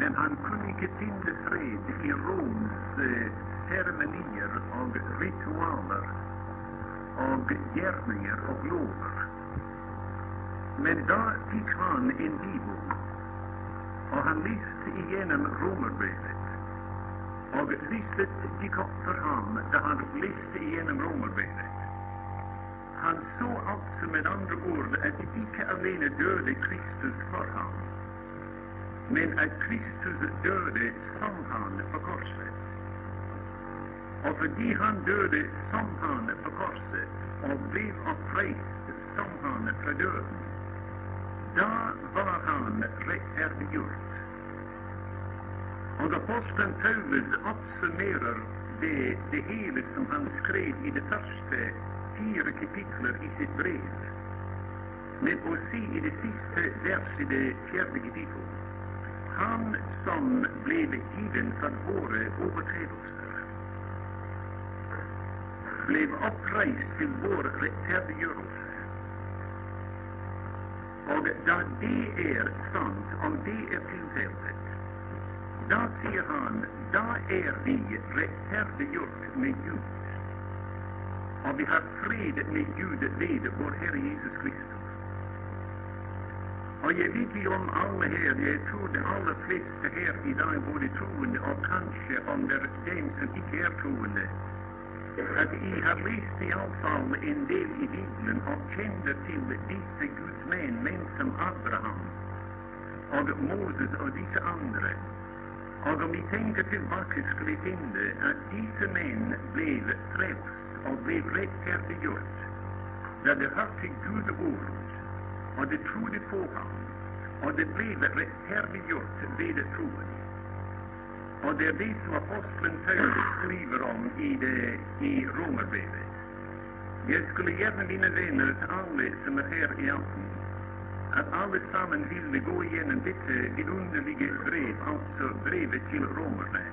men han kunde inte finna fred i Roms eh, ceremonier och ritualer och gärningar och lover. Men då fick han en bibel, och han läste igenom romerbrevet. och lyset gick upp för honom då han läste igenom romerbrevet. Han såg alltså med andra ord att icke alene döde Kristus för honom men att Kristus döde som han på korset. för de han döde som han på korset och blev oppreist som han fra döden, då var han rättfärdiggjord. Och aposteln Paulus uppsummerar det, det hela som han skrev i det första, fyra kapitlen i sitt brev, men å i det sista, vers i det fjärde kapitlet, han som blev given för våra överträdelser blev oppreist till vår rättfärdiggörelse. Och då det är sant, om det är tillfället, då säger han då är vi rättfärdiggjort med Gud. Och vi har fred med Gud vid vår Herre Jesus Kristus. Og jeg vet ikke om alle her, jeg tror de aller fleste her i dag, både troende og kanskje om det er dem som ikke er troende, at jeg har lest iallfall en del i Bibelen og kjenner til disse Guds menn, menn som Abraham og Moses og disse andre. Og om vi tenker tilbake, skal vi finne at disse menn ble frelst og ble rettferdiggjort da de hørte Guds ord, och de trodde på honom, och de ble rettferdiggjort ved troen. Och det är det som aposteln Paulus skriver om i, det, i Romarbrevet. Jag skulle gärna, mina vänner, att alla som är här i afton, att allesammans ville gå igenom detta vidunderliga brev, alltså brevet till romarna.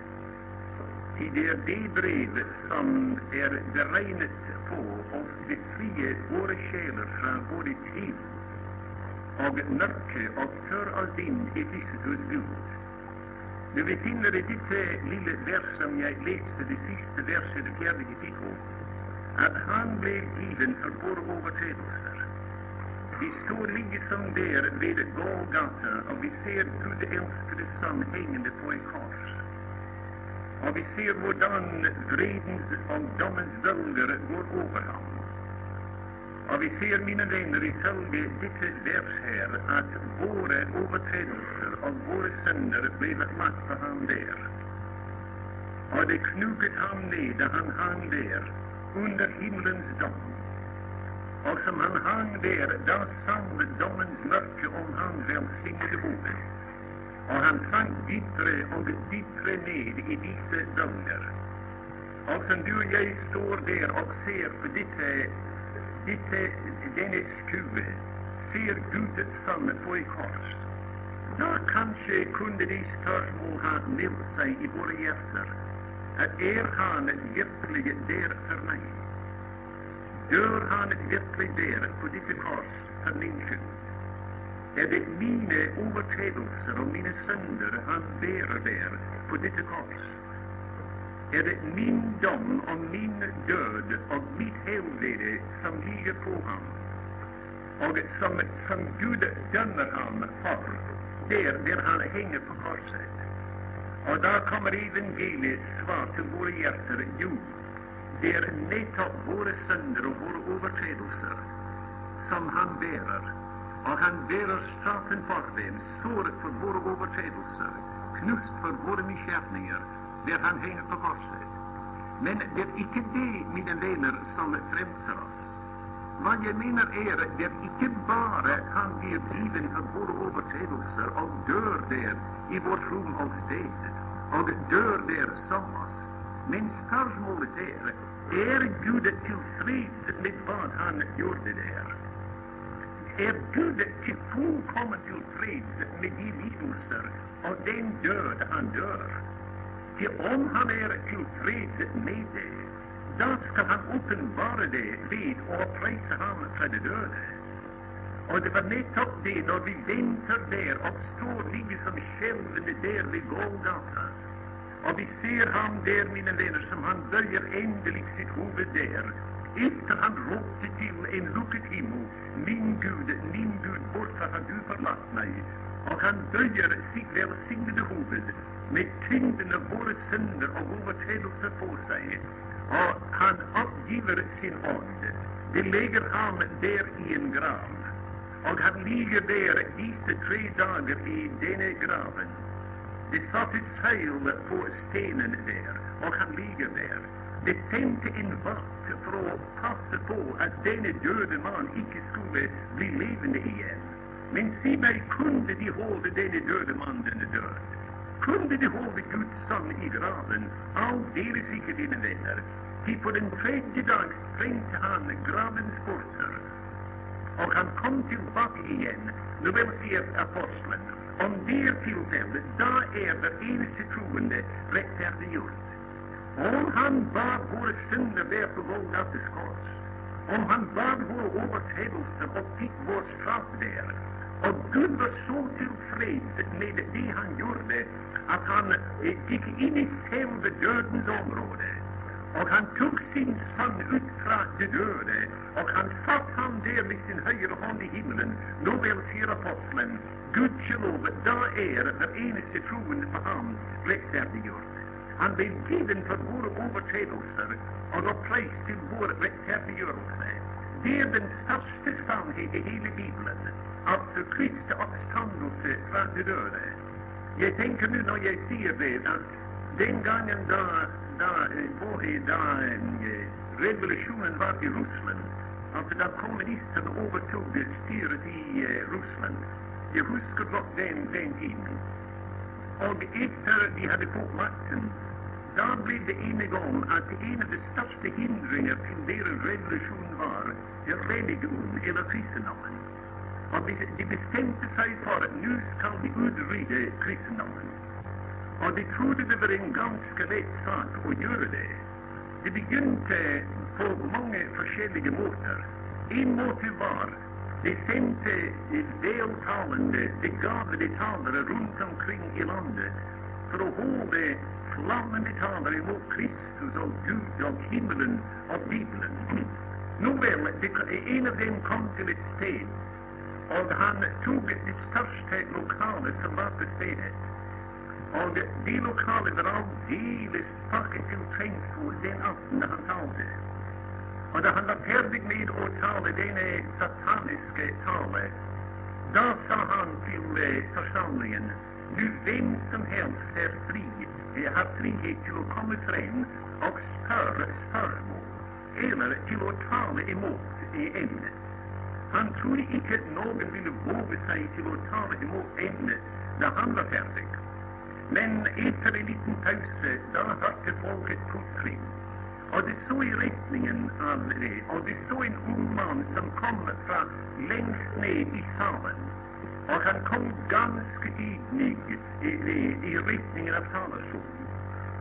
Ty Det är det brevet som är beregnet på och befriar våra själar från både tid av mørke og för oss inn i Kristus Gud. Når vi finner i dette lille vers som jeg leste, det siste verset, det fjerde kapittel, at han ble given for våre overtredelser. Vi står liksom der ved Golgata, og vi ser Guds elskede sønn hengende på et kors. Og vi ser hvordan vredens og dommens bølger går over ham. Och vi ser, mine venner, ifølge dette vers her, at våre overtredelser og våre synder ble lagt på ham der. Og det knuget ham ned da han hang der, under himmelens dom. Og som han hang der, da sang dommens mørke om ham velsignede bord. Og han sank dypere og dypere ned i disse dagar. Og som du og jeg står der og ser på dette eh, dette, denne skue ser Guds son på ett kors, da kanskje kunne de spørsmål ha meldt seg i våre hjerter at er han virkelig der for meg? Dør han virkelig der på dette kors for min skyld? Er det mine overtredelser og mine synder han bærer der på dette kors? er det min dom og min død ligger Och som, som Gud dömer honom för, där, där han hänger på korset. Och då kommer evangeliets svar till våra hjärtan, Jo, det är nettopp våra synder och våra överträdelser som han bärar, och han bärar straffen för dem, såret för våra överträdelser, knust för våra misgjerninger där han hänger på korset. Men det är icke det, mina vänner, som frälser oss. Vad jag menar är, det icke bara bare han blir given for våre överträdelser och dör där i vårt rom och sted, och dör där som oss. Men spörsmålet är, är Gud tillfreds med vad han gjorde där? Är Gud till fullkomment tillfreds med de lidelser och den död han dör? Till om han är tillfreds med det, då ska han uppenbara det vid och prisa honom för det døde. Och det var nettopp det då vi väntar där och står liksom skälvande där vid Golgata, Och vi ser honom där, mina vänner, som han böjer ändligt sitt huvud där efter han ropte till en lucket himmel, min Gud, min Gud, varför har du förlatt mig? Och han böjer sitt välsignade huvud med tyngden av våra synder og overtredelser på sig. Och han uppgiver sin ånd. De lägger ham där i en grav, Och han ligger där, dessa tre dagar i denna graven. De satte seil på stenen där, och han ligger där. De sände en vakt för att passa på att denne döde man icke skulle bli levande igen. Men se mig kunde de hålla denne döde man död. Kunde de hålla Guds son i graven? alldeles icke dina vänner, ty på den tredje dag sprängde han gravens portar, och han kom tillbaka igen. Nu vel sier aposteln, om det till dem, då är det eneste troende rättfärdiggjort. Om han bar våra synder där på Golgates kors, om han bar våra överträdelser och fick vår straff där, og Gud var så tilfreds med det han gjorde, at han eh, gikk inn i selve dødens område. Og han tok sin sønn ut fra det døde, og han satt ham der med sin høyre hånd i himmelen. Nå vel, sier apostelen, gudskjelov, da er det eneste troen på ham rettferdiggjort. Han ble given for våre overtredelser og oppreist til vår rettferdiggjørelse. Det er den største sannhet i hele Bibelen, altså Kristi oppstandelse fra de døde. Jeg tenker nå når jeg sier det, at den gangen da, da, da eh, revolusjonen var i Russland, altså da kommunistene overtok styret i eh, Ryssland. Russland Jeg husker godt den, den tiden. Og etter de hadde fått makten, da ble det enige om at en av de største hindringer til deres revolusjon var religion eller kristendommen. Och de bestämde sig för att nu ska de utrida kristendomen. De trodde det var en ganska lätt sak att göra det. De begynte på många olika måter. En måte var de sände vältalande, de talare runt omkring i landet för att håva flammande talare mot Kristus och Gud och himmelen och Bibeln. Nåväl, en av dem kom till ett ställe och han tog det största lokalet som var på stället. Och de lokalet var alldeles pakket till trengsel den afton han talade. Och när han var färdig med att tala, denne sataniske tale, då sa han till eh, nu vem som helst är fri har frihet till att komma fram och spöra spörsmål, eller till att tala emot i ämnet. Han trodde inte att någon ville våga sig till att ta emot emnet när han var färdig. Men efter en liten paus, då hörde folk et och Og de såg i riktningen av det, och de såg en ung man som kom från längst ned i salen. och han kom ganska ydmyg i, i, i riktningen av talarstolen.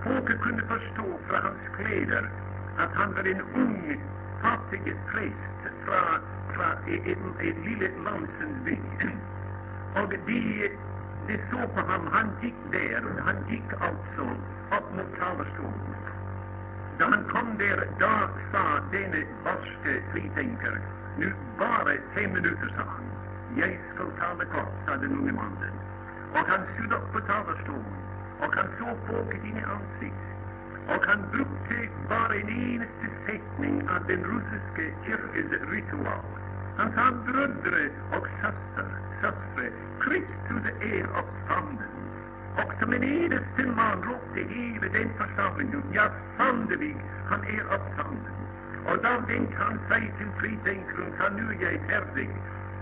Folket kunde förstå från hans kläder, att han var en ung, fattig prest fra, en en lille landsby. Och de, de såg på honom, Han gick där, Han gick alltså upp mot talarstolen. Då han kom där, då sa denne barske fritänkare, nu bara fem minuter, sa han. jag skall tala kort, sa den unge mannen. Och han stod upp på talarstolen, och han såg folket in i ansiktet. och han brukte bara en eneste sättning av den russiska kyrkans ritual. Han sa, bruddre och sassar, sassre, Kristus är uppstånden. Och som en eneste man ropte hela den församlingen, ja, sannelig, han är uppstånden. Och då vendte han sig till fritänkaren och sa, nu är jag färdig.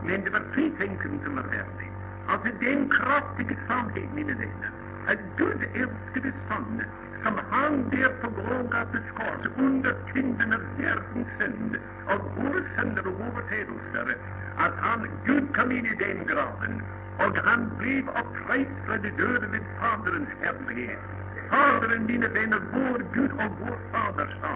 Men det var fritänkaren som var färdig. Alltså den kraftiga sannhet, mina vänner, att Gud älskade son, som han där på Golgates kors under tyngden av världens synd av våra synder och överträdelser, att han, Gud kom in i den graven, och han blev oppreist fra de döda vid Faderns härlighet. Faderen, mine venner, vår Gud og vår Fader sa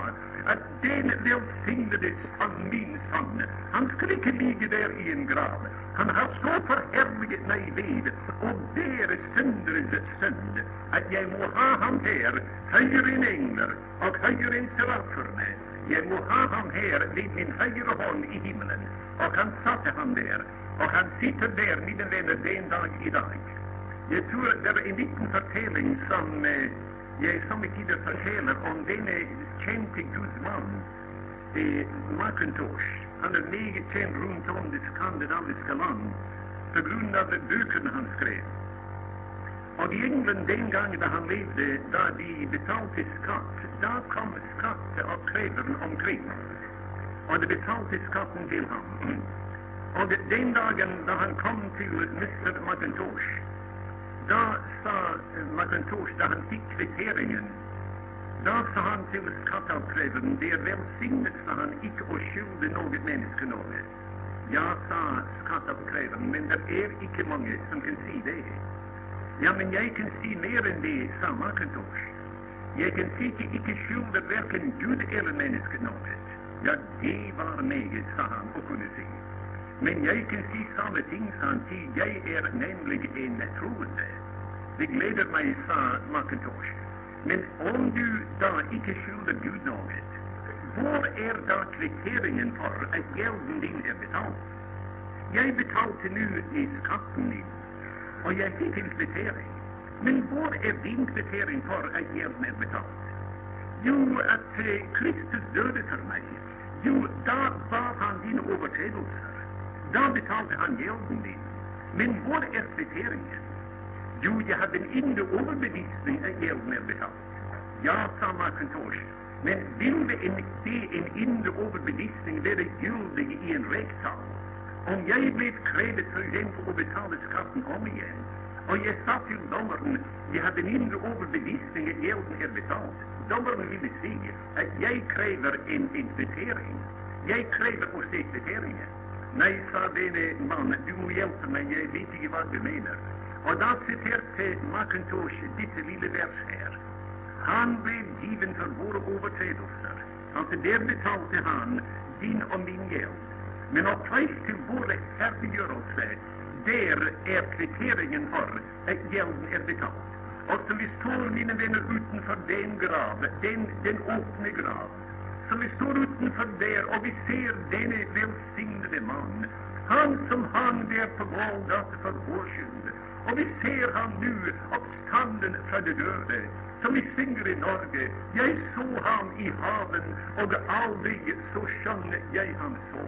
at den velsignede sønn, min sønn, han skulle ikke ligge der i en grav. Han har så forherliget meg ved å bære synderes synd at jeg må ha ham her høyere enn engler og høyere enn seraferne. Jeg må ha ham her ved min høyre hånd i himmelen. Og han satte ham der. Og han sitter der, mine venner, den dag i dag. Jag tror det var en liten fortelling som eh, så mycket tider forteller om denne kände gudsman, eh, Macintosh. Han är mycket känd runt om det skandinaviska land på grund av böckerna han skrev. Och i England den gången där han levde, där de betalte skatt, där kom skatteavkrävaren omkring. och de betalte skatten till honom. Och den dagen när han kom till Mr. Macintosh, då sa eh, Macintosh, när han fick kvitteringen, då sa han till skatteavkrävaren, det är välsignelse, sa han, icke och skyldig något menneske noe. Ja, sa skatteavkrävaren, men det är icke många som kan se det. Ja, men jag kan se mer än det, sa Macintosh. Jag kan se icke ikke varken Gud eller mennesket noe. Ja, det var meget, sa han, och kunde se. Men jag kan se samma ting, sa han, ty jag är nämligen en troende. Det gleder meg, sa Macintosh. Men om du då icke skylder Gud något, var är då kvitteringen för att gälden din är betald? Jag betalte nu i skatten din, och jag fick en kvittering. Men var är din kvittering för att gälden är betald? Jo, att eh, Kristus döde för mig. Jo, då bar han dina överträdelser. Då betalade han gälden din. Men var är kvitteringen? Jo, jeg hadde en indre overbevisning at gjelden er betalt. Ja, sa Macintosh, men vil det en, det en indre overbevisning være gyldig i en rettssal? Om jeg ble krevet for eksempel å betale skatten om igjen, og jeg sa til dommeren jeg hadde en indre overbevisning at gjelden er betalt, dommeren ville si at jeg krever en, en kvittering. Jeg krever å se kvitteringen. Nei, sa denne mannen, du må hjelpe meg, jeg vet ikke hva du mener. Og da siterte Macintosh dette lille vers her. Han ble given for våre overtredelser. Altså der betalte han din og min gjeld. Men oppreist til vår rettferdiggjørelse, der er kvitteringen for at gjelden er betalt. Og så vi står, mine venner, utenfor den grav, den, den åpne grav, så vi står utenfor der, og vi ser denne velsignede mann, han som hang der på Golgata for vår skyld. Och vi ser Han nu oppstanden från de döde, som vi synger i Norge. Jag såg Han i haven, och aldrig så skön jag han så.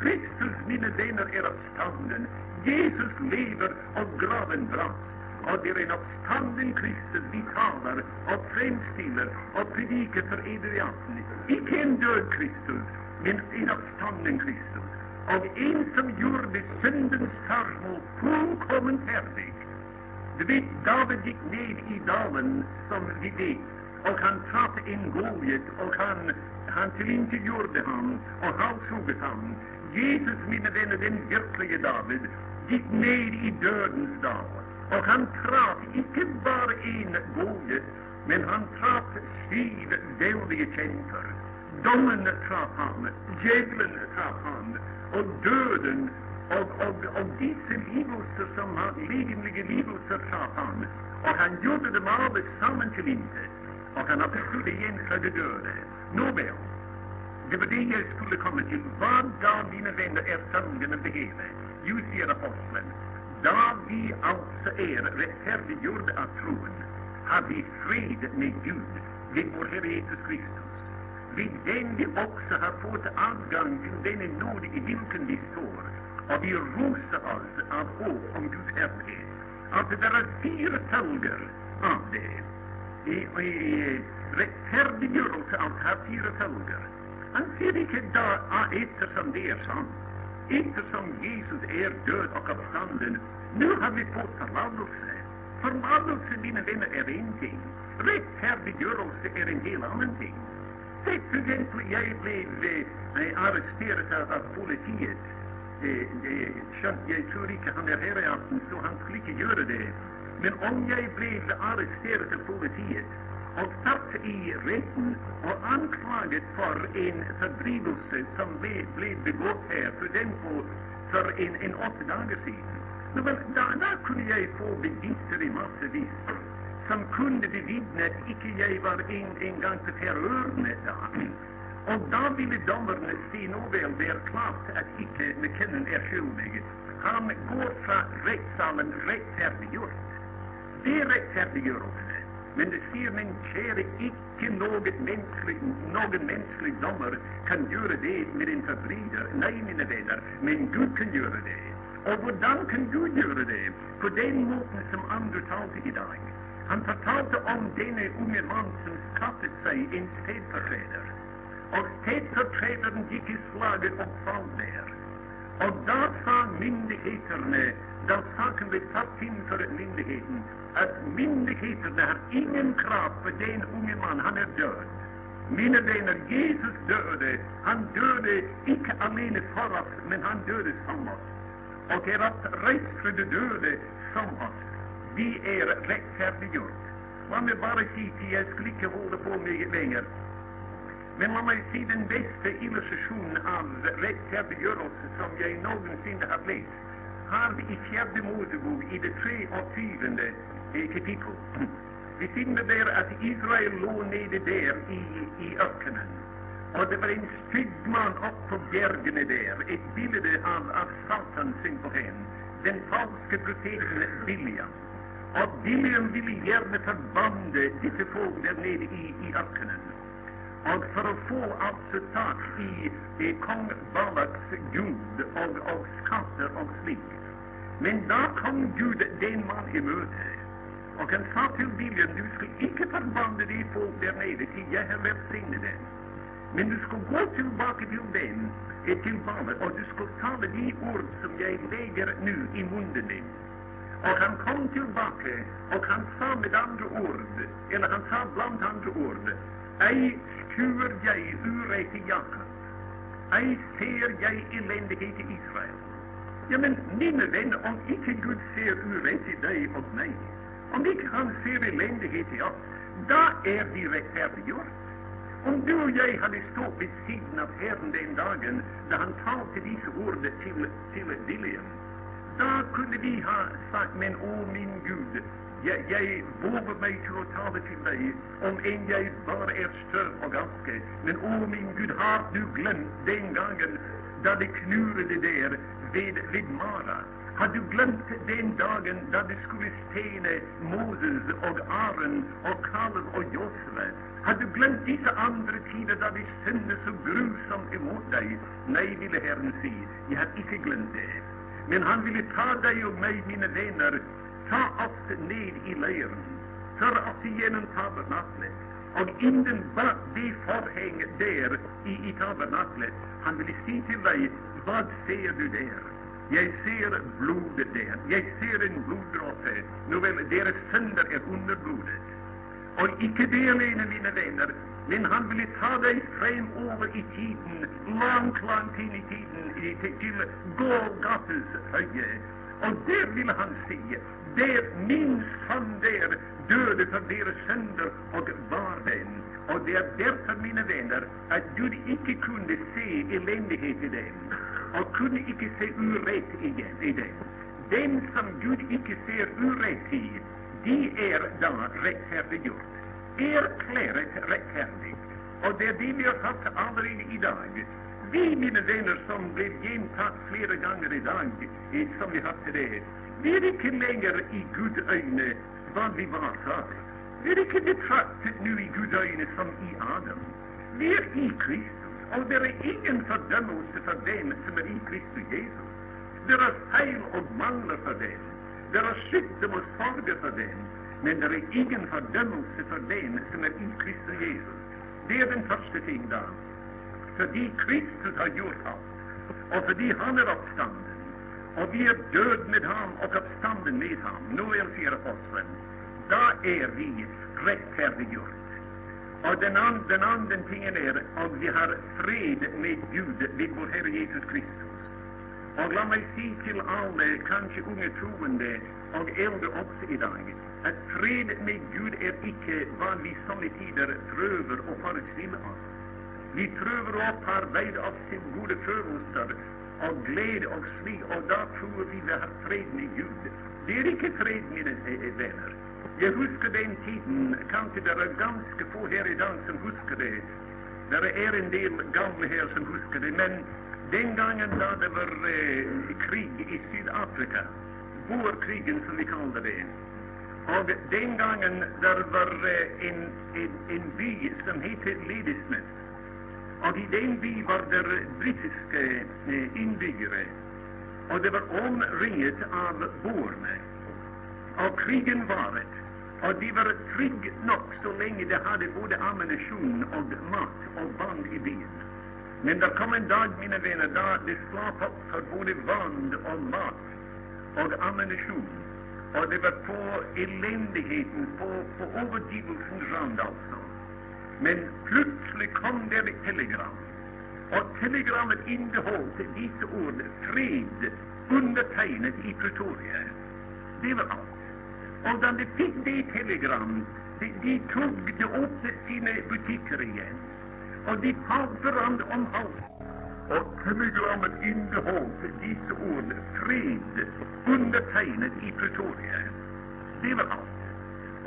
Kristus, mina vänner, är oppstanden. Jesus lever, och graven brast. Och det är en uppstanden Kristus vi talar och framställer och predikar för edel Icke en död Kristus, men en oppstanden Kristus. Och en som gjorde syndens spørsmål fullkommen färdig du vet, David gick ned i dalen, som vi vet, och han traff en Goliat, och han, han tillintetgjorde honom och halshugget honom. Jesus, mina vänner, den verklige David, gick ned i dödens dal, och han traff icke bara en Goliat, men han traff sju väldiga kämpar. Domen traff han, djävulen traff han och döden och, och, och dessa lidelser som han, legemlige lidelser sa han, Och han gjorde dem allesammans till til intet, Och han uppfyllde igen fra de döda. Nåväl, det var det jag skulle komma till. Vad gav mina vänner er følgende det hela? Jo, säger aposteln, då vi alltså är rättfärdiggjorda av tron, har vi fred med Gud med vår Herre Jesus Kristus. Vid den vi också har fått avgång till, denna nåd i vilken vi står, och vi roser oss av hopp om Guds härlighet. Att det är fyra följder av det. Rättfärdiggörelse i har fyra följder. Han ser icke eftersom det är sant. Eftersom Jesus är död och uppstånden, nu har vi fått forlatelse. Forlatelse, mina vänner, är en ting. Rättfärdiggörelse är en helt annan ting. Säg till exempel, jag blev eh, arresterad av, av politiet det, det, jag tror inte han är här, i afton, så han skulle inte göra det. Men om jag blev arresterad av politiet och satt i rätten och anklagad för en fördrivelse som blev, begått här, för exempel för en, en åtta dagar sedan. Men där, där kunde jag få beviser i massvis som kunde bevittna att icke jag var en, en gång på terrornätet. Och då ville domaren se nåväl, det är klart att icke McKinnon är skyldig. Han går från rättssalen rättfärdiggjort. Det rättfärdiggörelse. Men det ser min käre, icke något mänsklig, någon mänsklig domare kan göra det med en förbrytare. Nej, mina vänner, men Gud kan göra det. Och hur kan Gud göra det? På den måten som Andrew talade idag. Han förtalte om denne unge man som skaffat sig en städförträdare. Och städförträdaren gick i slaget och fall ner. Och då sa myndigheterna, då saken blev satt inför myndigheten, att myndigheterna har ingen krav på den unge man, han är död. Mina vänner, Jesus döde, han döde icke alene för oss, men han döde som oss. Och är att rest för de döde som oss. Vi är rättfärdiggjort. Låt mig bara säga till jag skulle icke hålla på mycket längre. Men om man ser den bästa illustrationen av rättfärdiggörelse som jag någonsin har läst. Har vi i fjärde Mosebok i det tre och tionde eh, kapitlet. Vi finner där att Israel låg nere där i, i öknen. Och det var en styggman upp på bergen där, ett bild av, av Satan simpelthen, den falske profeten William. Och William ville gärna förbanna dessa folk där nere i, i öknen. Och för att få alltså tag i, i kung Balaks gud och, och skatter och slikt. Men då kom Gud den man i möte. Och han sa till William, du ska icke förbanda de folk där nere, till jag har välsignat dem. Men du ska gå tillbaka till den, eh, till Balak, och du ska tala de ord som jag lägger nu i munnen din. Och han kom tillbaka och han sa med andra ord, eller han sa bland andra ord, ej skuer jag urrätt i Jakob, ej ser jag eländighet i Israel. Ja, men mina vänner, om icke Gud ser urrätt i dig och mig, om icke han ser eländighet i oss, då är vi rättfärdiggjort. Om du och jag hade stått vid sidan av Herren den dagen då han talade dessa ord till, till Biliam, då kunde vi ha sagt, men åh min Gud, jag, jag vågar mig till att tala till dig om en jag bara är stöd och aska. Men åh min Gud, har du glömt den gången då det knurrade där vid, vid Mara? Har du glömt den dagen då du skulle stena Moses och Aron och Kalv och Josua? Har du glömt dessa andra tider då de synde så grusamt emot dig? Nej, ville Herren säga, jag har icke glömt det. Men han ville ta dig och mig, mina vänner, ta oss ned i leiren, För oss igenom tabernaklet och innen bak det förhäng där i, i tabernaklet. Han ville säga till dig, vad ser du där? Jag ser blodet där. Jag ser en bloddroppe. Nåväl, deras sönder är under blodet. Och icke det alene, mina vänner, men han ville ta dig fram över i tiden, långt, långt in i tiden, till, till Golgatas höje. Och det vill han se, det min son där döde för deras synder och var den. Och det är därför, mina vänner, att Gud icke kunde se eländighet i dem, och kunde icke se urätt igen i dem. Den som Gud icke ser urätt i, de är då rättfärdiggjort. Erkläret rättfärdigt. Och det är det vi har sagt aldrig idag. Vi, mina vänner, som blev gentatt flera gånger idag, som vi haft det, vi är icke längre i Guds ögon vad vi var förr. Vi är icke betraktade nu i Guds ögon som i Adam. Vi är i Kristus, och det är ingen fördömelse för dem som är i Kristus Jesus. Det är fel och mangler för dem, Det är sjukdom och sorger för dem Men det är ingen fördömelse för dem som är i Kristus Jesus. Det är den första ting då. Kristus har gjort allt. Och för han är uppstånden. Och vi är död med honom och uppstånden med honom. är säger aposteln, då är vi rättfärdiggjort. Och den, and, den andra tingen är att vi har fred med Gud med vår Herre Jesus Kristus. Og la meg si til alle, kanskje unge troende og eldre også i dag, at fred med Gud er ikke hva vi somme tider prøver å forestille oss. Vi prøver å opparbeide oss til gode følelser og glede og slik, og da tror vi vi har fred med Gud. Det er ikke fred, mine venner. Eh, Jeg husker den tiden, kanskje det er ganske få her i dag som husker det. Det er en del gamle her som husker det. men den gangen da det var eh, krig i Syd-Afrika, boerkrigen som vi kaller det, og den gangen der var eh, en, en, en by som heter Ladysmith, och i den by var det brittiska eh, inbyggare. Och det var omringat av boerne. Och krigen varit. Och de var trygg nog så länge de hade både ammunition och mat och band i byn. Men det kom en dag, mina vänner, då de slapp upp för både band och mat och ammunition. Och det var på eländigheten, på, på överdrivelsens rand, alltså. Men plutselig kom det et telegram. Og telegrammet inneholdt disse ord 'fred', undertegnet i Pretoria. Det var alt. Og da de fikk det telegrammet, de, de tok de åpnet sine butikker igjen og de falt hverandre om halsen. Og telegrammet inneholdt disse ord 'fred', undertegnet i Pretoria. Det var alt.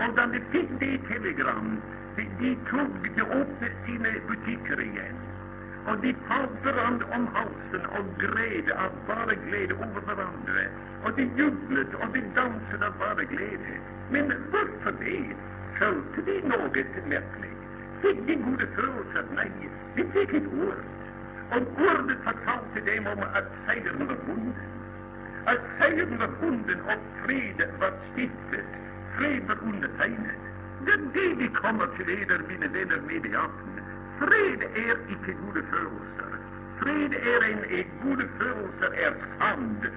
Og da de fikk det telegrammet, de, de tok de upp sina butiker igen. Och de falt varandra om halsen och gred av bara glädje över varandra. Och de jublade och de dansade av bara glädje. Men varför det? följde de något märkligt? Fick de goda følelser? nej. de fick ett ord. Och ordet fortalte dem om att segern var bunden. Att segern var bunden och fred var stiftet. Fred var undertecknat. Det dagen det vi kommer till eder, mina vänner, med i aften. Fred är icke gode følelser. Fred är en, en gode følelser är sand,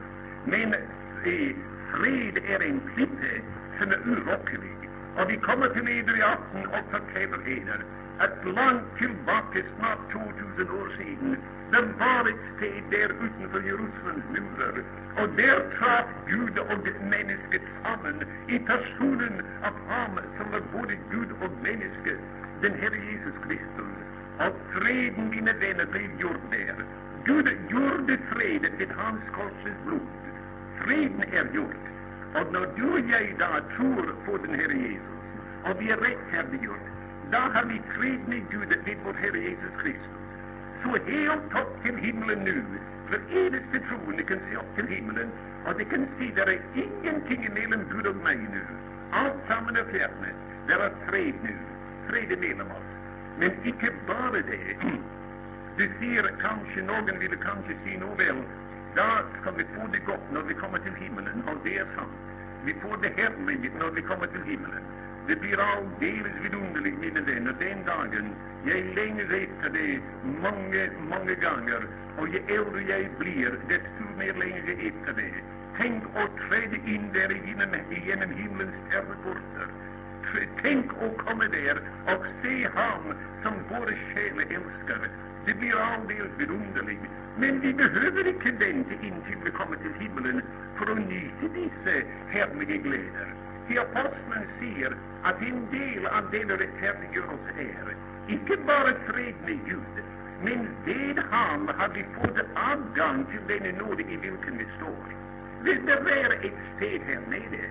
men eh, fred är en klippe som är urokkelig. Og vi kommer til er i aften og forteller eder at langt tilbake, snart 2000 år siden, det var et sted der utenfor Jerusalems murer, og der traff Gud og mennesket sammen i personen av ham som var både Gud og menneske, den Herre Jesus Kristus. Og freden, mine venner, ble gjort der. Gud gjorde freden ved hans korsets blod. Freden er gjort. Og når du og jeg da tror på den Herre Jesus, og vi er rettferdiggjort, da har vi fred med Gud ved vår Herre Jesus Kristus. Så helt opp til himmelen nå, for eneste troende kan se opp til himmelen, og de kan si det er ingenting mellom Gud og meg nå. Alt sammen er fjernet. Det er fred nå. Fred mellom oss. Men ikke bare det. Du sier kanskje, noen ville kanskje si nå vel, da skal vi få det godt når vi kommer til himmelen, og det er sant. Vi får det herlige når vi kommer til himmelen. Det blir aldeles vidunderlig, mine venner, den dagen. Jeg lenger etter det mange, mange ganger. Og jo eldre jeg blir, desto mer lenger etter det. Tenk å trede inn der gjennom, gjennom himmelens perleporter. Tenk å komme der og se Ham som våre sjeler elsker. Det blir aldeles vidunderlig. Men vi behöver ikke vente inntil vi kommer til himmelen for å nyte disse herlige gleder. Til apostelen sier at en del av denne rettferdiggjørelse er ikke bare fred med Gud, men ved ham har vi fått adgang til denne nåde i hvilken vi står. Vil det være et sted her nede?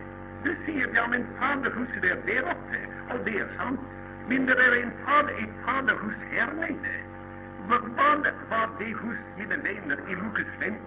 Du sier ja, men Faderhuset er der oppe, og det er sant. Men det er en fader, et faderhus her nede. Hva var det hus, mine venner, i Lukas 15?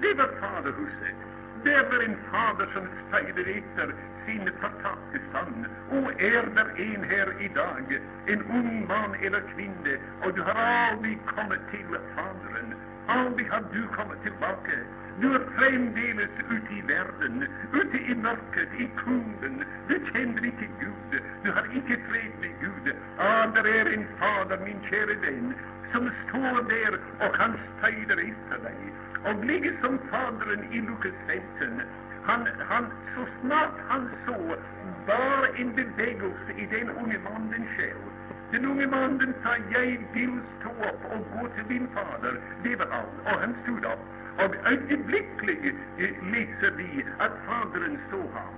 Det var Faderhuset. Det var en fader som speider efter sin fortapte son. Och är där en här i dag, en ung man eller kvinna. Och du har aldrig kommit till fadern. Aldrig har du kommit tillbaka. Du är framdeles ute i världen, ute i mörkret, i kunden. Du känner inte Gud. Du har inte fred med Gud. Ah, där är en Fader, min käre vän som står där och han speide efter dig. Och ligger som Fadern i Lukas 15 han, han, så snart han såg var en bevegelse i den unge mannen själv. Den unge mannen sa jag vill stå upp och gå till min fader'. Det var allt. Och han stod upp. Och ögonblickligen eh, läser vi att Fadern såg honom.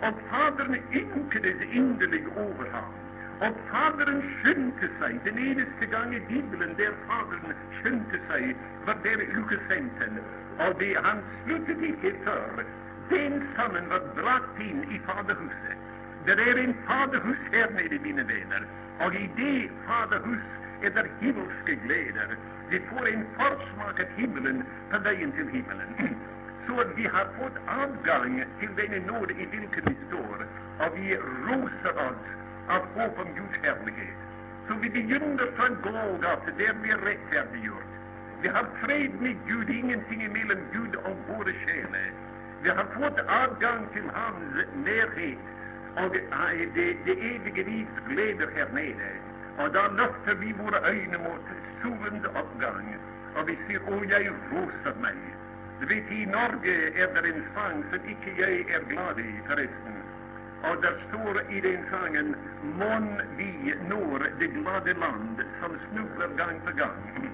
Och Fadern ynkades innerligt över honom. Og Faderen skyndte seg. Den eneste gang i Bibelen der Faderen skyndte seg, var der i uke 15. Og det, han sluttet ikke før den sønnen var brakt inn i Faderhuset. Det er en faderhus her nede, mine venner. Og i det faderhus er det himmelske gleder. Vi får en forsmak av himmelen på veien til himmelen. Så vi har fått adgang til denne nåde i hvilken vi står, og vi roser oss av håp från Guds härlighet. Så vi begynner från Golgata, där vi är rättfärdiggjort. Vi har fred med Gud, ingenting emellan Gud och våra själar. Vi har fått adgang till Hans närhet och det, det eviga livs gleder här nere. Och då lyfter vi våra ögon mot solens uppgång och vi ser, åh, jeg roser meg'. Du vet, I Norge er det en sång som ikke jeg er glad i, forresten. Och där står i den sangen mån vi når det glada land som snubblar gång på gång.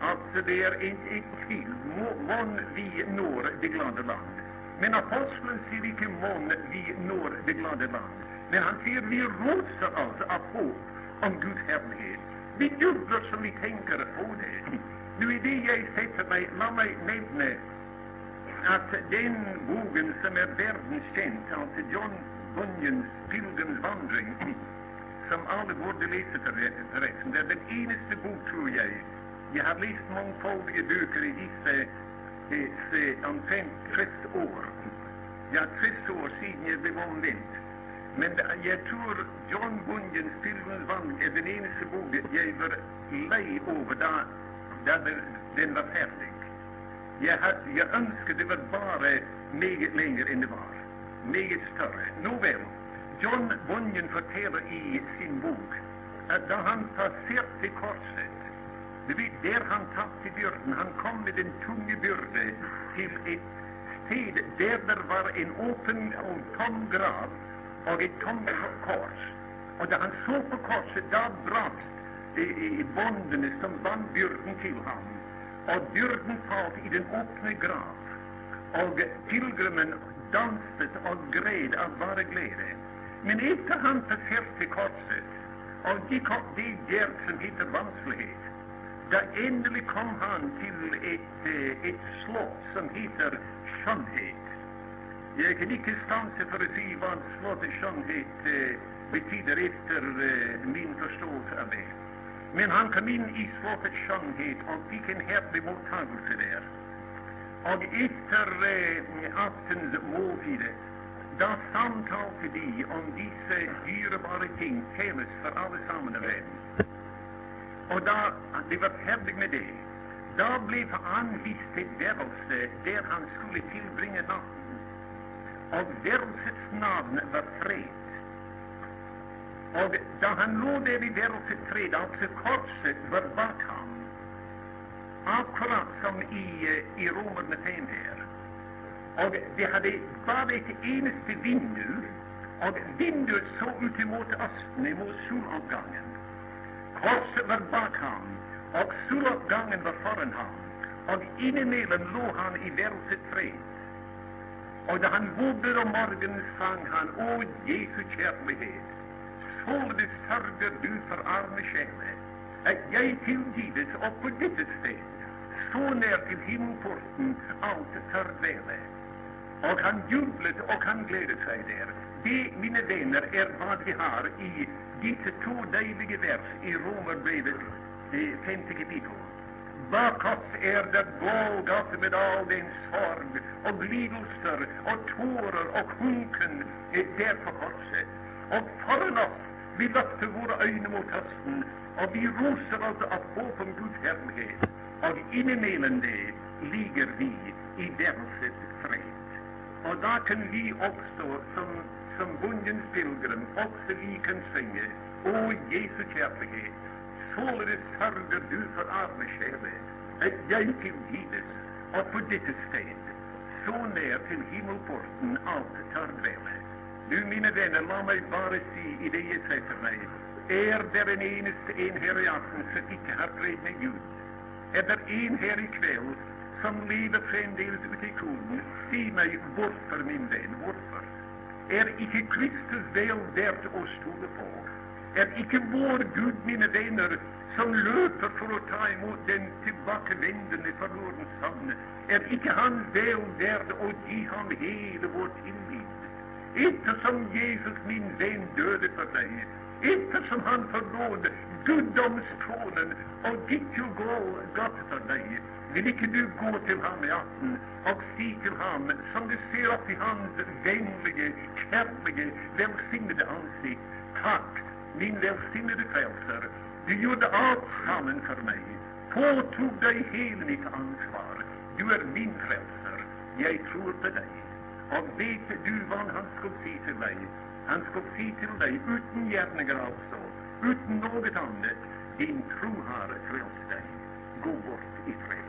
Alltså, det är ett tvil. Mån vi når det glada land. Men aposteln säger inte mån vi når det glada land'. Men han säger vi rosar oss alltså av hopp om Guds härlighet. Vi jublar som vi tänker på det. Nu är det jag sätter mig, låt mig nämna att den boken som är världens känd, alltså John Bunyans 'Pilegrimsvandring', som alla borde läsa förresten. det är den eneste bok, tror jag. Jag har läst mångfaldiga böcker i disse om omtrent 30 år. Ja, 30 år sedan jag blev omvänd. Men jag tror John Bunyans 'Pilegrimsvandring' är den eneste boken jag var lei över da, da den var färdig. Jag had, jeg ønsket det var bare meget lenger enn det var. Mycket större. Nåväl, John Bunyan förtäller i sin bok att då han passerte korset där han tappade byrden, han kom med den tung byrde till ett sted där det var en öppen och tom grav och ett tomt kors. Och då han såg på korset, då brast bonden som band byrden till honom. Och byrden föll i den öppna grav. och pilgrimen danset og gred av bare glede. Men etter han passerte korset og gikk opp det der som heter vanskelighet, da endelig kom han til et, eh, et slott som heter skjønnhet. Jeg kan ikke stanse for å si hva slottet skjønnhet eh, betyder efter eh, min forståelse av det. Men han kom inn i slottet skjønnhet og fikk en härlig mottagelse der av etter eh, aftens måltid da samtalte de om disse dyrebare ting felles for alle sammen i verden. Og da de var ferdig med det, da ble han anvist till værelse der han skulle tilbringe natten. Og værelsets navn var Fred. Og da han lå der i værelset Fred, altså korset var bak ham, akkurat som i, eh, i Romerne 5 her. Og det hade bare et eneste vindu, och vinduet såg ut emot östen, emot soluppgången. Korset var bak och soluppgången var foran honom. Och innimellom låg han i værelset Och Og han vågade om morgonen, sang han, Å Jesu kärlighet, således sörjer du för arme själe, att jag tillgives och på dette sted, så när till himmelporten allt tør Och han jublade och han glädde sig där. Det, mina vänner, är vad vi har i dessa två dejliga vers i Romerbrevets eh, femte kapitel. Bakåt är det vågat med all den sorg och lidelser och tårar och hunken eh, där på korset. Och föran oss vi løfter våra ögon mot hösten och vi rosar oss av hopp om Guds härlighet och innimellom det ligger vi i værelset fred. Och då kan vi också som, som bondens pilgrim också vi kan synge O Jesu kärlighet, således sörjer du för arme sjeler, att jag tillgives och på ditt sted, så när till himmelporten allt tar dvele. Nu mina vänner, låt mig bara se i det jag säger för meg, är det en eneste en här i aften som icke har fred med Gud? Är det en här ikväll som lever framdeles ute i kloden, si mig varför min vän, varför? Är icke Kristus väl värt oss stå på? Är icke vår Gud, mina vänner, som löper för att ta emot den tillbakavändande forlorens son, är icke han väl värd att ge ham hela vår tillit? Eftersom Jesus, min vän, döde för dig, eftersom han forlot guddomstronen og du til Golgata for deg, vil ikke du gå til ham i aften og si til ham, som du ser opp i hans vennlige, kjærlige, velsignede ansikt, takk, min velsignede frelser, du gjorde alt sammen for meg, påtok deg hele mitt ansvar, du er min frelser, jeg tror på deg. Og vet du hva han skulle si til deg? Han skulle si til deg, uten gjerninger altså, utan något annat, din tro har frälst dig. Gå bort i fred.